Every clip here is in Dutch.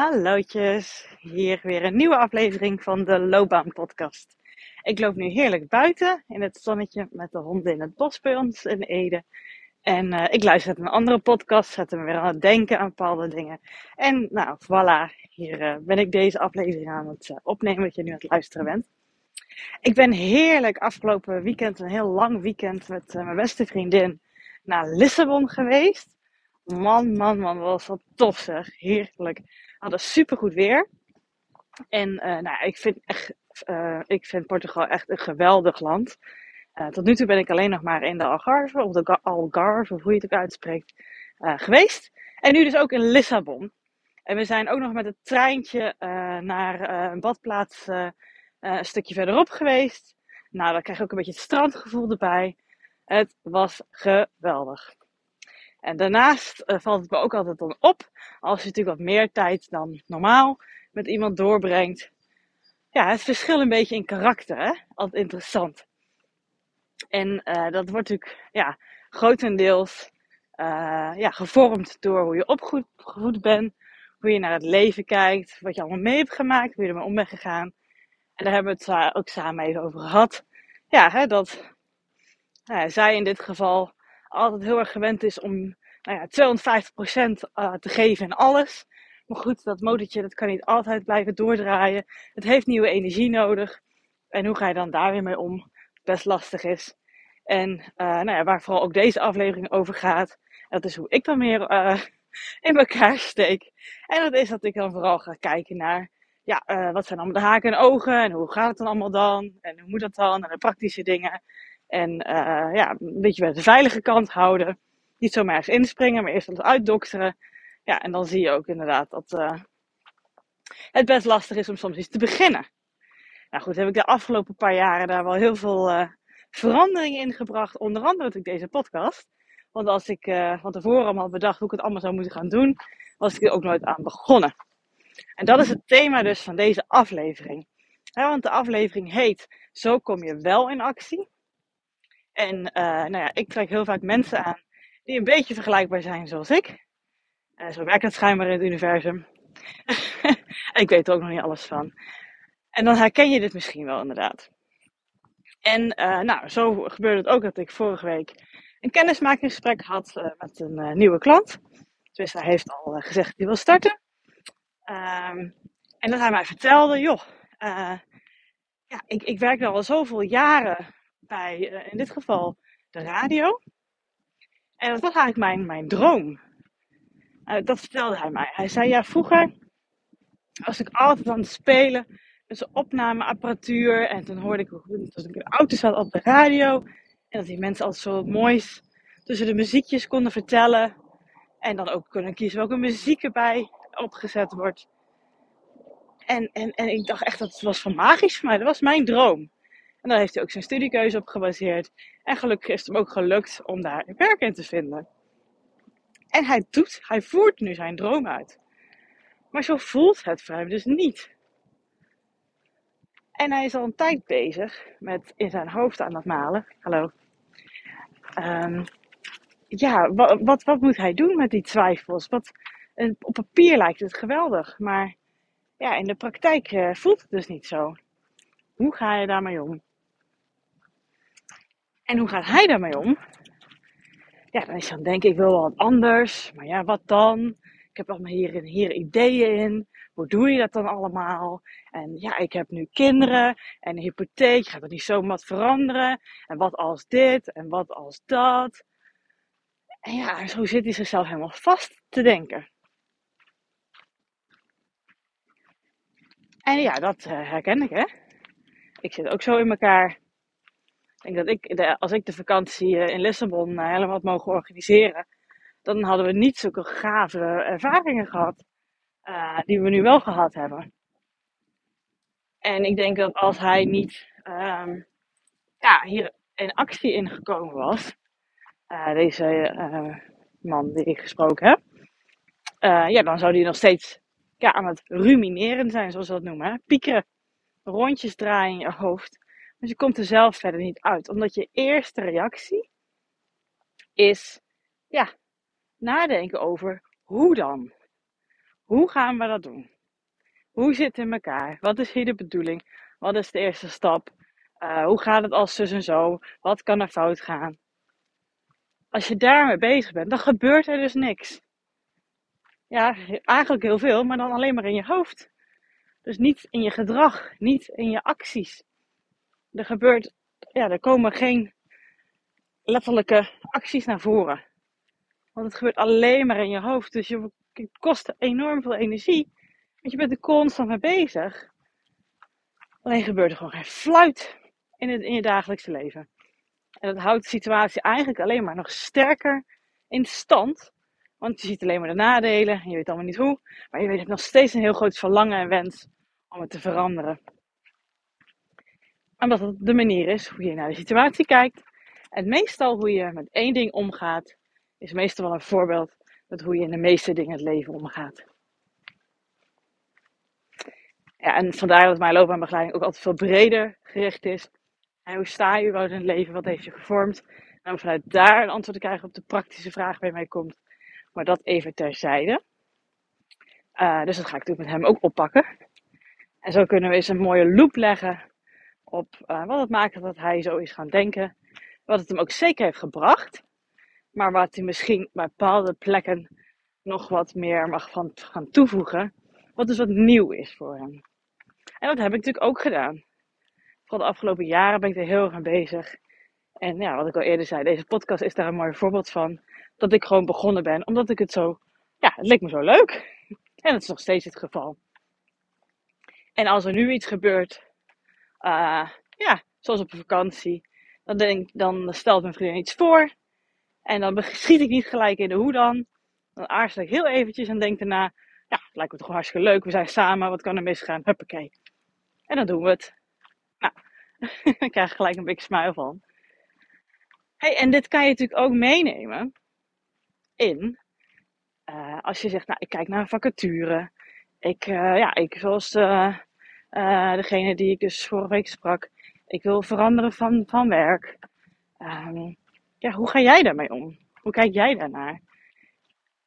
Hallootjes, hier weer een nieuwe aflevering van de Loopbaan Podcast. Ik loop nu heerlijk buiten in het zonnetje met de honden in het bos bij ons in Ede. En uh, ik luister naar een andere podcast, zet me weer aan het denken aan bepaalde dingen. En nou, voilà, hier uh, ben ik deze aflevering aan het uh, opnemen, dat je nu aan het luisteren bent. Ik ben heerlijk afgelopen weekend, een heel lang weekend met mijn beste vriendin, naar Lissabon geweest. Man, man, man, was dat tof zeg. Heerlijk. Hadden supergoed weer. En uh, nou, ik, vind echt, uh, ik vind Portugal echt een geweldig land. Uh, tot nu toe ben ik alleen nog maar in de Algarve, of de Algarve, of hoe je het ook uitspreekt, geweest. En nu dus ook in Lissabon. En we zijn ook nog met het treintje naar een badplaats een stukje verderop geweest. Nou, dan krijg je ook een beetje het strandgevoel erbij. Het was geweldig. En daarnaast uh, valt het me ook altijd dan op, als je natuurlijk wat meer tijd dan normaal met iemand doorbrengt. Ja, het verschil een beetje in karakter, hè? Altijd interessant. En uh, dat wordt natuurlijk, ja, grotendeels uh, ja, gevormd door hoe je opgevoed bent, hoe je naar het leven kijkt, wat je allemaal mee hebt gemaakt, hoe je ermee om bent gegaan. En daar hebben we het ook samen even over gehad. Ja, hè, dat zij in dit geval altijd heel erg gewend is om nou ja, 250% uh, te geven in alles. Maar goed, dat motortje dat kan niet altijd blijven doordraaien. Het heeft nieuwe energie nodig. En hoe ga je dan daar weer mee om? Best lastig is. En uh, nou ja, waar vooral ook deze aflevering over gaat. Dat is hoe ik dan meer uh, in elkaar steek. En dat is dat ik dan vooral ga kijken naar. Ja, wat zijn allemaal de haken en ogen? En hoe gaat het dan allemaal dan? En hoe moet dat dan? En de praktische dingen. En uh, ja, een beetje bij de veilige kant houden. Niet zomaar eens inspringen, maar eerst alles uitdokteren. Ja, en dan zie je ook inderdaad dat uh, het best lastig is om soms iets te beginnen. Nou goed, heb ik de afgelopen paar jaren daar wel heel veel uh, veranderingen in gebracht. Onder andere natuurlijk deze podcast. Want als ik van tevoren allemaal had bedacht hoe ik het allemaal zou moeten gaan doen, was ik er ook nooit aan begonnen. En dat is het thema dus van deze aflevering. Want de aflevering heet Zo kom je wel in actie. En uh, nou ja, ik trek heel vaak mensen aan die een beetje vergelijkbaar zijn zoals ik. Uh, zo werkt het schijnbaar in het universum. ik weet er ook nog niet alles van. En dan herken je dit misschien wel inderdaad. En uh, nou, zo gebeurde het ook dat ik vorige week een kennismakingsgesprek had met een nieuwe klant. Dus hij heeft al gezegd dat hij wil starten. Um, en dat hij mij vertelde, joh, ja, ik, ik werk al zoveel jaren bij, in dit geval, de radio. En dat was eigenlijk mijn, mijn droom. Uh, dat vertelde hij mij. Hij zei, ja, vroeger was ik altijd aan het spelen met zijn opnameapparatuur. En toen hoorde ik, als ik in de auto zat, op de radio. En dat die mensen altijd zo moois tussen de muziekjes konden vertellen. En dan ook kunnen kiezen welke muziek erbij opgezet wordt. En, en, en ik dacht echt dat het was van magisch voor mij. Dat was mijn droom. En daar heeft hij ook zijn studiekeuze op gebaseerd. En gelukkig is het hem ook gelukt om daar werk in te vinden. En hij doet, hij voert nu zijn droom uit. Maar zo voelt het voor hem dus niet. En hij is al een tijd bezig met in zijn hoofd aan het malen. Hallo. Um, ja, wat, wat, wat, moet hij doen met die twijfels? Wat, op papier lijkt het geweldig, maar ja, in de praktijk uh, voelt het dus niet zo. Hoe ga je daarmee om? En hoe gaat hij daarmee om? Ja, dan is dan denk ik wil wel wat anders. Maar ja, wat dan? Ik heb allemaal hier en hier ideeën in. Hoe doe je dat dan allemaal? En ja, ik heb nu kinderen en een hypotheek. Gaat dat niet zomaar veranderen? En wat als dit? En wat als dat? En ja, zo zit hij zichzelf helemaal vast te denken. En ja, dat uh, herken ik, hè. Ik zit ook zo in elkaar. Ik denk dat ik, de, als ik de vakantie eh, in Lissabon uh, helemaal had mogen organiseren, dan hadden we niet zulke gave ervaringen gehad uh, die we nu wel gehad hebben. En ik denk dat als hij niet um, ja, hier in actie ingekomen was, deze man die ik gesproken heb, ja, dan zou hij nog steeds ja, aan het rumineren zijn, zoals we dat noemen. Hè? Piekeren, rondjes draaien in je hoofd. Dus je komt er zelf verder niet uit. Omdat je eerste reactie is, ja, nadenken over hoe dan. Hoe gaan we dat doen? Hoe zit het in elkaar? Wat is hier de bedoeling? Wat is de eerste stap? Uh, hoe gaat het als zus en zo? Wat kan er fout gaan? Als je daarmee bezig bent, dan gebeurt er dus niks. Ja, eigenlijk heel veel, maar dan alleen maar in je hoofd. Dus niet in je gedrag, niet in je acties. Er gebeurt, ja, er komen geen letterlijke acties naar voren. Want het gebeurt alleen maar in je hoofd. Dus je, het kost enorm veel energie. Want je bent er constant mee bezig. Alleen gebeurt er gewoon geen fluit in, het, in je dagelijkse leven. En dat houdt de situatie eigenlijk alleen maar nog sterker in stand. Want je ziet alleen maar de nadelen en je weet allemaal niet hoe. Maar je weet, nog steeds een heel groot verlangen en wens om het te veranderen. Omdat het de manier is hoe je naar de situatie kijkt. En meestal hoe je met één ding omgaat, is meestal wel een voorbeeld met hoe je in de meeste dingen het leven omgaat. Ja, en vandaar dat mijn loopbaanbegeleiding ook altijd veel breder gericht is. En hoe sta je überhaupt in het leven? Wat heeft je gevormd? En om vanuit daar een antwoord te krijgen op de praktische vraag bij mij komt. Maar dat even terzijde. Uh, dus dat ga ik natuurlijk met hem ook oppakken. En zo kunnen we eens een mooie loop leggen op uh, wat het maakt dat hij zo is gaan denken. Wat het hem ook zeker heeft gebracht. Maar wat hij misschien bij bepaalde plekken nog wat meer mag van gaan toevoegen. Wat dus wat nieuw is voor hem. En dat heb ik natuurlijk ook gedaan. Vooral de afgelopen jaren ben ik er heel erg mee bezig. En ja, wat ik al eerder zei, deze podcast is daar een mooi voorbeeld van. Dat ik gewoon begonnen ben, omdat ik het zo, ja, het leek me zo leuk. En dat is nog steeds het geval. En als er nu iets gebeurt, uh, ja, zoals op een vakantie, dan, denk, dan stelt mijn vriendin iets voor. En dan schiet ik niet gelijk in de hoe dan. Dan aarzel ik heel eventjes en denk daarna, ja, het lijkt me toch hartstikke leuk. We zijn samen, wat kan er misgaan? Huppakee. En dan doen we het. Nou, dan krijg ik gelijk een beetje smile van. Hey, en dit kan je natuurlijk ook meenemen in, uh, als je zegt, nou, ik kijk naar een vacature. Ik, uh, ja, ik zoals uh, degene die ik dus vorige week sprak, ik wil veranderen van, van werk. Um, ja, hoe ga jij daarmee om? Hoe kijk jij daarnaar?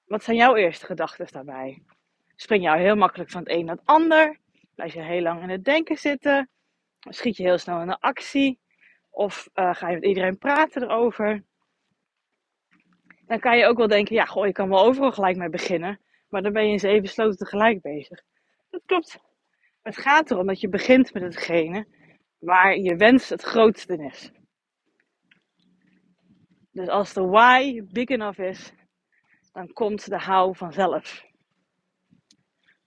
Wat zijn jouw eerste gedachten daarbij? Spring jou heel makkelijk van het een naar het ander? Blijf je heel lang in het denken zitten? Schiet je heel snel in de actie? Of uh, ga je met iedereen praten erover? Dan kan je ook wel denken, ja, goh, je kan wel overal gelijk mee beginnen. Maar dan ben je in zeven sloten tegelijk bezig. Dat klopt. Het gaat erom dat je begint met hetgene waar je wens het grootste is. Dus als de why big enough is, dan komt de how vanzelf.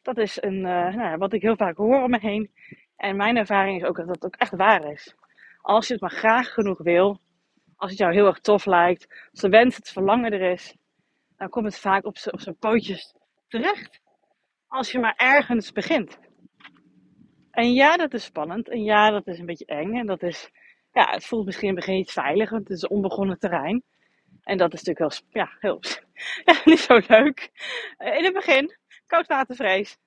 Dat is een, uh, nou, wat ik heel vaak hoor om me heen. En mijn ervaring is ook dat dat ook echt waar is. Als je het maar graag genoeg wil, als het jou heel erg tof lijkt, als de wens, het verlangen er is, dan komt het vaak op zijn pootjes terecht. Als je maar ergens begint. En ja, dat is spannend. En ja, dat is een beetje eng. En dat is, ja, het voelt misschien in het begin niet veilig, want het is onbegonnen terrein. En dat is natuurlijk wel, ja, heel, ja, niet zo leuk. In het begin, koudwatervrees.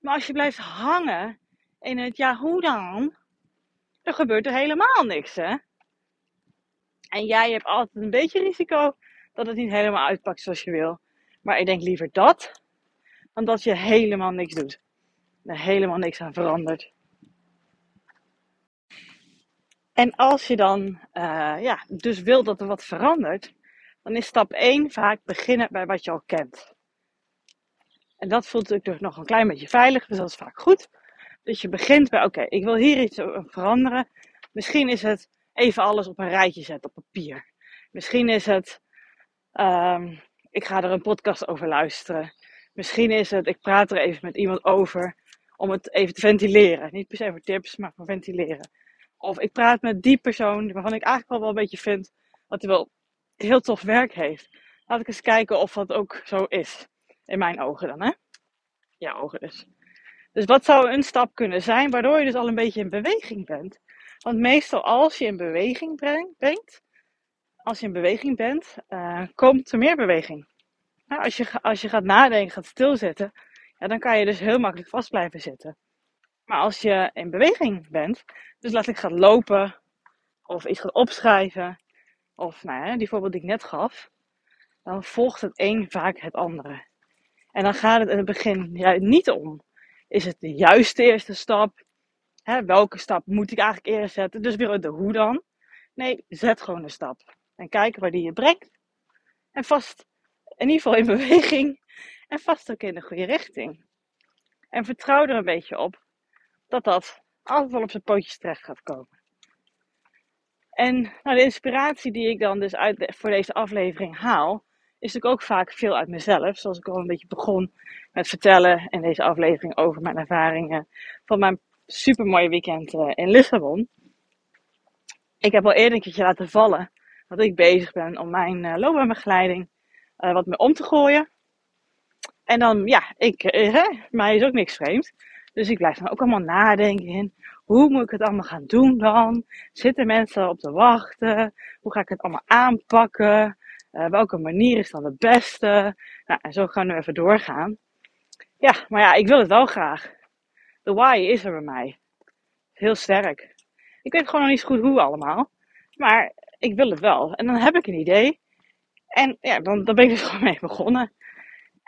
Maar als je blijft hangen in het, ja, hoe dan? Dan gebeurt er helemaal niks, hè? En jij hebt altijd een beetje risico dat het niet helemaal uitpakt zoals je wil. Maar ik denk liever dat, dan dat je helemaal niks doet. Helemaal niks aan verandert. En als je dan uh, ja, dus wil dat er wat verandert, dan is stap 1 vaak beginnen bij wat je al kent. En dat voelt natuurlijk nog een klein beetje veilig, dus dat is vaak goed. Dus je begint bij, oké, ik wil hier iets veranderen. Misschien is het even alles op een rijtje zetten op papier. Misschien is het, um, ik ga er een podcast over luisteren. Misschien is het, ik praat er even met iemand over om het even te ventileren. Niet per se voor tips, maar voor ventileren. Of ik praat met die persoon waarvan ik eigenlijk al wel een beetje vind dat hij wel heel tof werk heeft. Laat ik eens kijken of dat ook zo is. In mijn ogen dan, hè? Ja, ogen dus. Dus wat zou een stap kunnen zijn waardoor je dus al een beetje in beweging bent? Want meestal als je in beweging brengt, als je in beweging bent, uh, komt er meer beweging. Als, je, als je gaat nadenken, gaat stilzitten, ja, dan kan je dus heel makkelijk vast blijven zitten. Maar als je in beweging bent, dus laat ik gaan lopen, of iets gaat opschrijven, of nou die voorbeeld die ik net gaf, dan volgt het een vaak het andere. En dan gaat het in het begin ja, niet om. Is het de juiste eerste stap? Hè, welke stap moet ik eigenlijk eerst zetten? Dus weer de hoe dan? Nee, zet gewoon een stap. En kijk waar die je brengt. En vast, in ieder geval in beweging. En vast ook in de goede richting. En vertrouw er een beetje op dat dat altijd wel op zijn pootjes terecht gaat komen. En nou, de inspiratie die ik dan dus uit voor deze aflevering haal, is natuurlijk ook vaak veel uit mezelf. Zoals ik al een beetje begon met vertellen in deze aflevering over mijn ervaringen van mijn supermooie weekend eh, in Lissabon. Ik heb al eerder een keertje laten vallen dat ik bezig ben om mijn uh, loopbaanbegeleiding uh, wat meer om te gooien. En dan, ja, ik, uh, mij is ook niks vreemd. Dus ik blijf dan ook allemaal nadenken in hoe moet ik het allemaal gaan doen dan? Zitten mensen op te wachten? Hoe ga ik het allemaal aanpakken? Uh, welke manier is dan de beste? Nou, en zo gaan we even doorgaan. Ja, maar ja, ik wil het wel graag. De why is er bij mij. Heel sterk. Ik weet gewoon nog niet goed hoe allemaal. Maar ik wil het wel. En dan heb ik een idee. En ja, dan, dan ben ik er gewoon mee begonnen.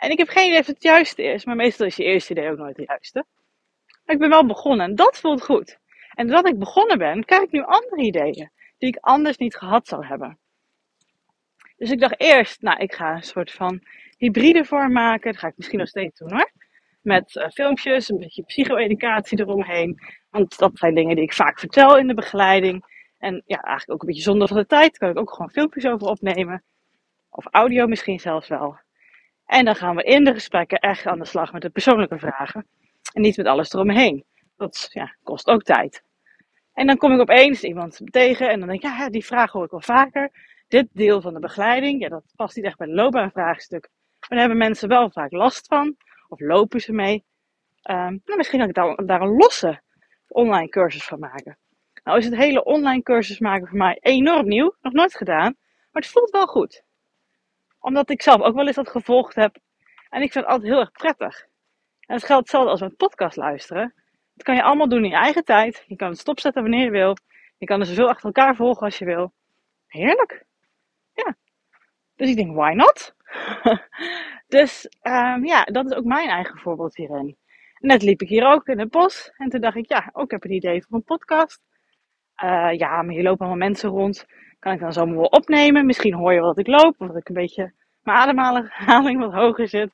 En ik heb geen idee of het juiste is. Maar meestal is je eerste idee ook nooit het juiste. Maar ik ben wel begonnen. En dat voelt goed. En doordat ik begonnen ben, krijg ik nu andere ideeën. Die ik anders niet gehad zou hebben. Dus ik dacht eerst, nou, ik ga een soort van hybride vorm maken. Dat ga ik misschien nog steeds doen hoor. Met uh, filmpjes, een beetje psycho-educatie eromheen. Want dat zijn dingen die ik vaak vertel in de begeleiding. En ja, eigenlijk ook een beetje zonder van de tijd. Kan ik ook gewoon filmpjes over opnemen. Of audio misschien zelfs wel. En dan gaan we in de gesprekken echt aan de slag met de persoonlijke vragen. En niet met alles eromheen. Dat ja, kost ook tijd. En dan kom ik opeens iemand tegen en dan denk ik, ja, die vraag hoor ik wel vaker. Dit deel van de begeleiding, ja, dat past niet echt bij het loopbaanvraagstuk. Maar daar hebben mensen wel vaak last van. Of lopen ze mee. Um, nou, misschien kan ik daar een losse online cursus van maken. Nou is het hele online cursus maken voor mij enorm nieuw. Nog nooit gedaan. Maar het voelt wel goed. Omdat ik zelf ook wel eens dat gevolgd heb. En ik vind het altijd heel erg prettig. En het geldt hetzelfde als met podcast luisteren. Dat kan je allemaal doen in je eigen tijd. Je kan het stopzetten wanneer je wil. Je kan er zoveel achter elkaar volgen als je wil. Heerlijk. Ja. Dus ik denk, why not? dus um, ja, dat is ook mijn eigen voorbeeld hierin. Net liep ik hier ook in het bos. En toen dacht ik, ja, ook heb een idee voor een podcast. Uh, ja, maar hier lopen allemaal mensen rond. Kan ik dan zo wel opnemen? Misschien hoor je wel dat ik loop. Of dat ik een beetje mijn ademhaling wat hoger zit.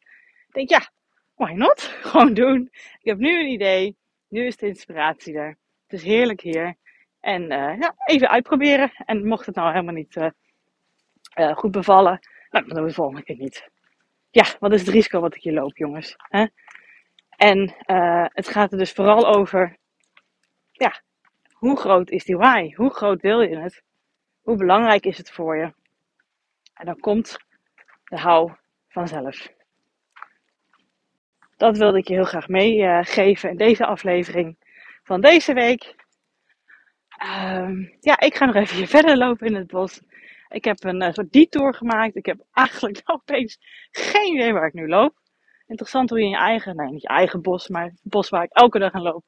Ik denk, ja, why not? Gewoon doen. Ik heb nu een idee. Nu is de inspiratie er. Het is heerlijk hier. En uh, ja, even uitproberen. En mocht het nou helemaal niet uh, uh, goed bevallen, nou, dan doen we het volgende keer niet. Ja, wat is het risico wat ik hier loop, jongens? Hè? En het gaat er dus vooral over, ja, hoe groot is die why? Hoe groot wil je het? Hoe belangrijk is het voor je? En dan komt de hou vanzelf. Dat wilde ik je heel graag meegeven in deze aflevering van deze week. Um, ja, ik ga nog even verder lopen in het bos. Ik heb een uh, soort detour gemaakt. Ik heb eigenlijk nog opeens geen idee waar ik nu loop. Interessant hoe je in je eigen, nee niet je eigen bos, maar het bos waar ik elke dag aan loop,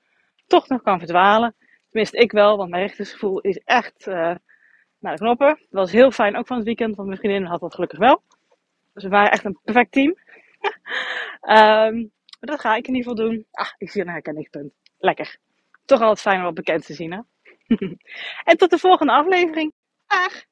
toch nog kan verdwalen. Tenminste, ik wel, want mijn rechtersgevoel is echt uh, naar de knoppen. Dat was heel fijn, ook van het weekend, want mijn vriendin had dat gelukkig wel. Dus we waren echt een perfect team. um, maar dat ga ik in ieder geval doen. Ah, ik zie een herkenningspunt. Lekker. Toch altijd fijn om wat bekend te zien, hè? en tot de volgende aflevering. Dag!